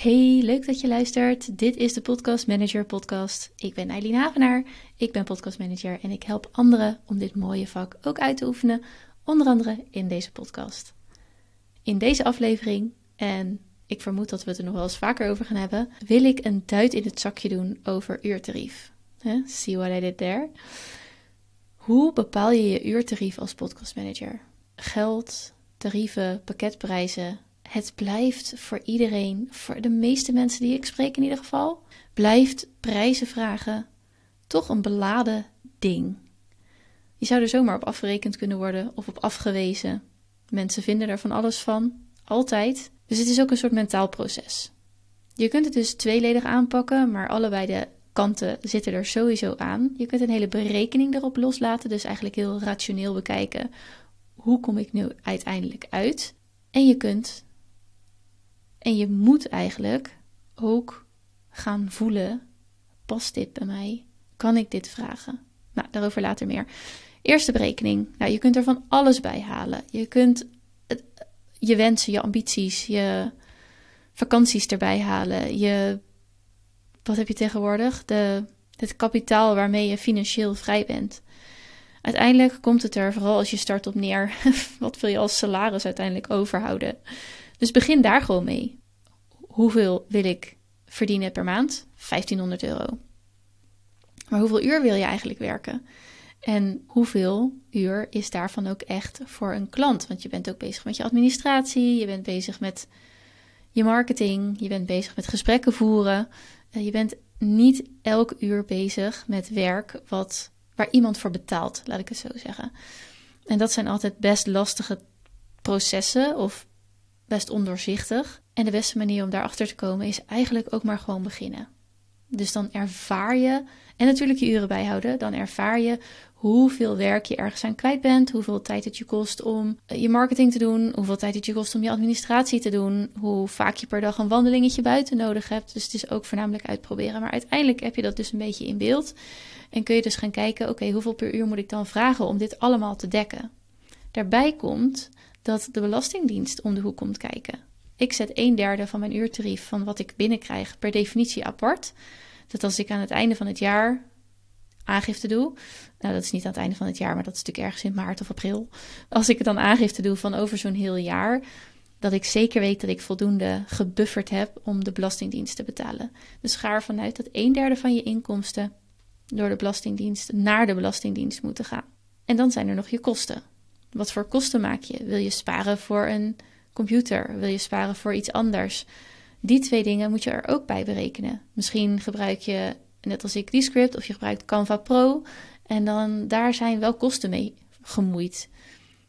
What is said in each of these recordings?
Hey, leuk dat je luistert. Dit is de Podcast Manager Podcast. Ik ben Eileen Havenaar, ik ben podcast manager en ik help anderen om dit mooie vak ook uit te oefenen, onder andere in deze podcast. In deze aflevering, en ik vermoed dat we het er nog wel eens vaker over gaan hebben, wil ik een duit in het zakje doen over uurtarief. Huh? See what I did there? Hoe bepaal je je uurtarief als podcastmanager? Geld, tarieven, pakketprijzen. Het blijft voor iedereen, voor de meeste mensen die ik spreek in ieder geval, blijft prijzen vragen toch een beladen ding. Je zou er zomaar op afgerekend kunnen worden of op afgewezen. Mensen vinden er van alles van, altijd. Dus het is ook een soort mentaal proces. Je kunt het dus tweeledig aanpakken, maar allebei de kanten zitten er sowieso aan. Je kunt een hele berekening erop loslaten, dus eigenlijk heel rationeel bekijken hoe kom ik nu uiteindelijk uit. En je kunt en je moet eigenlijk ook gaan voelen: past dit bij mij? Kan ik dit vragen? Nou, daarover later meer. Eerste berekening. Nou, je kunt er van alles bij halen. Je kunt je wensen, je ambities, je vakanties erbij halen. Je, wat heb je tegenwoordig? De, het kapitaal waarmee je financieel vrij bent. Uiteindelijk komt het er, vooral als je start op neer, wat wil je als salaris uiteindelijk overhouden? Dus begin daar gewoon mee. Hoeveel wil ik verdienen per maand? 1500 euro. Maar hoeveel uur wil je eigenlijk werken? En hoeveel uur is daarvan ook echt voor een klant? Want je bent ook bezig met je administratie, je bent bezig met je marketing, je bent bezig met gesprekken voeren. Eh, je bent niet elk uur bezig met werk wat, waar iemand voor betaalt, laat ik het zo zeggen. En dat zijn altijd best lastige processen of best ondoorzichtig. En de beste manier om daarachter te komen is eigenlijk ook maar gewoon beginnen. Dus dan ervaar je, en natuurlijk je uren bijhouden, dan ervaar je hoeveel werk je ergens aan kwijt bent, hoeveel tijd het je kost om eh, je marketing te doen, hoeveel tijd het je kost om je administratie te doen, hoe vaak je per dag een wandelingetje buiten nodig hebt. Dus het is ook voornamelijk uitproberen. Maar uiteindelijk heb je dat dus een beetje in beeld en kun je dus gaan kijken, oké, hoeveel per uur moet ik dan vragen om dit allemaal te dekken? Daarbij komt dat de Belastingdienst om de hoek komt kijken. Ik zet een derde van mijn uurtarief van wat ik binnenkrijg per definitie apart. Dat als ik aan het einde van het jaar aangifte doe. Nou, dat is niet aan het einde van het jaar, maar dat is natuurlijk ergens in maart of april. Als ik dan aangifte doe van over zo'n heel jaar, dat ik zeker weet dat ik voldoende gebufferd heb om de Belastingdienst te betalen. Dus ga ervan uit dat een derde van je inkomsten door de Belastingdienst naar de Belastingdienst moeten gaan. En dan zijn er nog je kosten. Wat voor kosten maak je? Wil je sparen voor een computer? Wil je sparen voor iets anders? Die twee dingen moet je er ook bij berekenen. Misschien gebruik je, net als ik, Descript of je gebruikt Canva Pro. En dan daar zijn wel kosten mee gemoeid.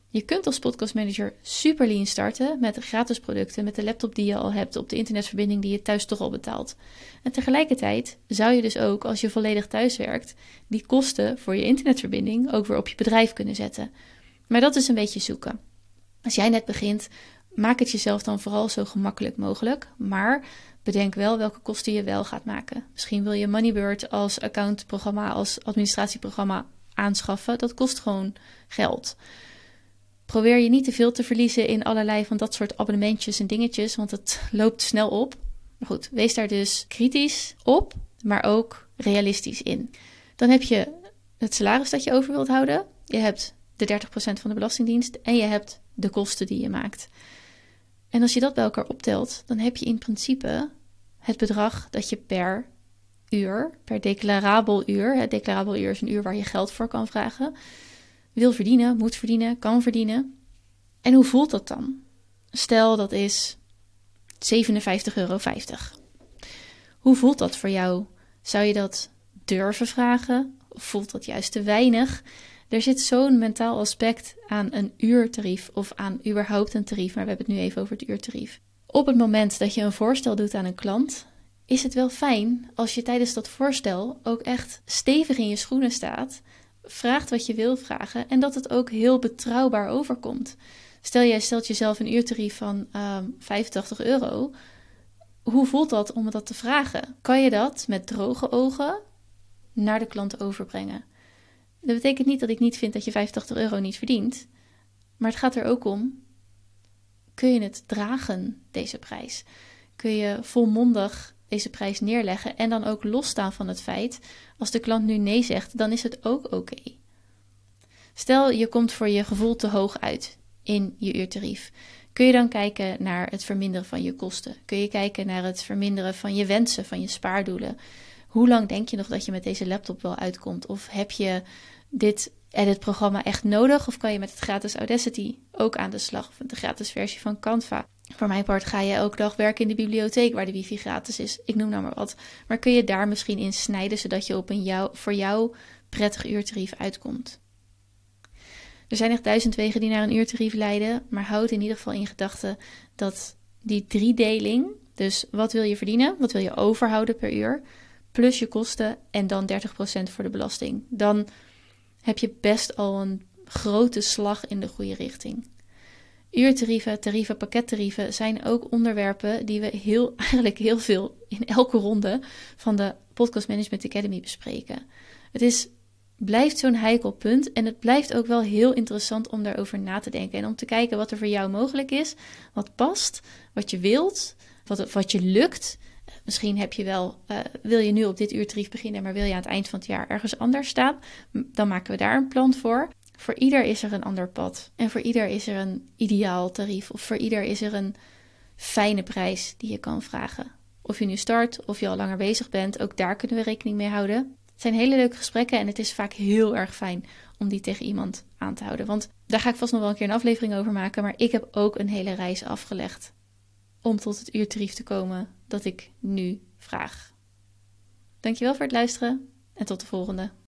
Je kunt als podcastmanager super lean starten met gratis producten, met de laptop die je al hebt, op de internetverbinding die je thuis toch al betaalt. En tegelijkertijd zou je dus ook, als je volledig thuis werkt, die kosten voor je internetverbinding ook weer op je bedrijf kunnen zetten. Maar dat is een beetje zoeken. Als jij net begint, maak het jezelf dan vooral zo gemakkelijk mogelijk. Maar bedenk wel welke kosten je wel gaat maken. Misschien wil je Moneybird als accountprogramma, als administratieprogramma aanschaffen. Dat kost gewoon geld. Probeer je niet te veel te verliezen in allerlei van dat soort abonnementjes en dingetjes, want het loopt snel op. Maar goed, wees daar dus kritisch op, maar ook realistisch in. Dan heb je het salaris dat je over wilt houden. Je hebt de 30% van de Belastingdienst en je hebt de kosten die je maakt. En als je dat bij elkaar optelt, dan heb je in principe het bedrag dat je per uur, per declarabel uur, het declarabel uur is een uur waar je geld voor kan vragen, wil verdienen, moet verdienen, kan verdienen. En hoe voelt dat dan? Stel dat is 57,50 euro. Hoe voelt dat voor jou? Zou je dat durven vragen? Of voelt dat juist te weinig? Er zit zo'n mentaal aspect aan een uurtarief of aan überhaupt een tarief, maar we hebben het nu even over het uurtarief. Op het moment dat je een voorstel doet aan een klant, is het wel fijn als je tijdens dat voorstel ook echt stevig in je schoenen staat, vraagt wat je wil vragen en dat het ook heel betrouwbaar overkomt. Stel jij stelt jezelf een uurtarief van um, ehm, 85 euro. Hoe voelt dat om dat te vragen? Kan je dat met droge ogen naar de klant overbrengen? Dat betekent niet dat ik niet vind dat je 85 euro niet verdient. Maar het gaat er ook om: kun je het dragen, deze prijs? kun je volmondig deze prijs neerleggen en dan ook losstaan van het feit, als de klant nu nee zegt, dan is het ook oké. Stel je komt voor je gevoel te hoog uit in je uurtarief. Kun je dan kijken naar het verminderen van je kosten? Kun je kijken naar het verminderen van je wensen, van je spaardoelen? Hoe lang denk je nog dat je met deze laptop wel uitkomt? Of heb je dit edit-programma echt nodig? Of kan je met het gratis Audacity ook aan de slag? Of de gratis versie van Canva? Voor mijn part ga je elke dag werken in de bibliotheek waar de wifi gratis is. Ik noem nou maar wat. Maar kun je daar misschien in snijden zodat je op een jou, voor jou prettig uurtarief uitkomt? Er zijn echt duizend wegen die naar een uurtarief leiden, maar houd in ieder geval in gedachten dat die driedeling, dus wat wil je verdienen, wat wil je overhouden per uur, plus je kosten en dan 30% voor de belasting. Dan heb je best al een grote slag in de goede richting. Uurtarieven, tarieven, pakkettarieven zijn ook onderwerpen die we heel, eigenlijk heel veel in elke ronde van de Podcast Management Academy bespreken. Het is, blijft zo'n heikel punt en het blijft ook wel heel interessant om daarover na te denken en om te kijken wat er voor jou mogelijk is, wat past, wat je wilt, wat, wat je lukt. Misschien heb je wel, uh, wil je nu op dit uurtarief beginnen, maar wil je aan het eind van het jaar ergens anders staan, dan maken we daar een plan voor. Voor ieder is er een ander pad. En voor ieder is er een ideaal tarief. Of voor ieder is er een fijne prijs die je kan vragen. Of je nu start of je al langer bezig bent, ook daar kunnen we rekening mee houden. Het zijn hele leuke gesprekken en het is vaak heel erg fijn om die tegen iemand aan te houden. Want daar ga ik vast nog wel een keer een aflevering over maken. Maar ik heb ook een hele reis afgelegd om tot het uurtarief te komen dat ik nu vraag. Dankjewel voor het luisteren en tot de volgende.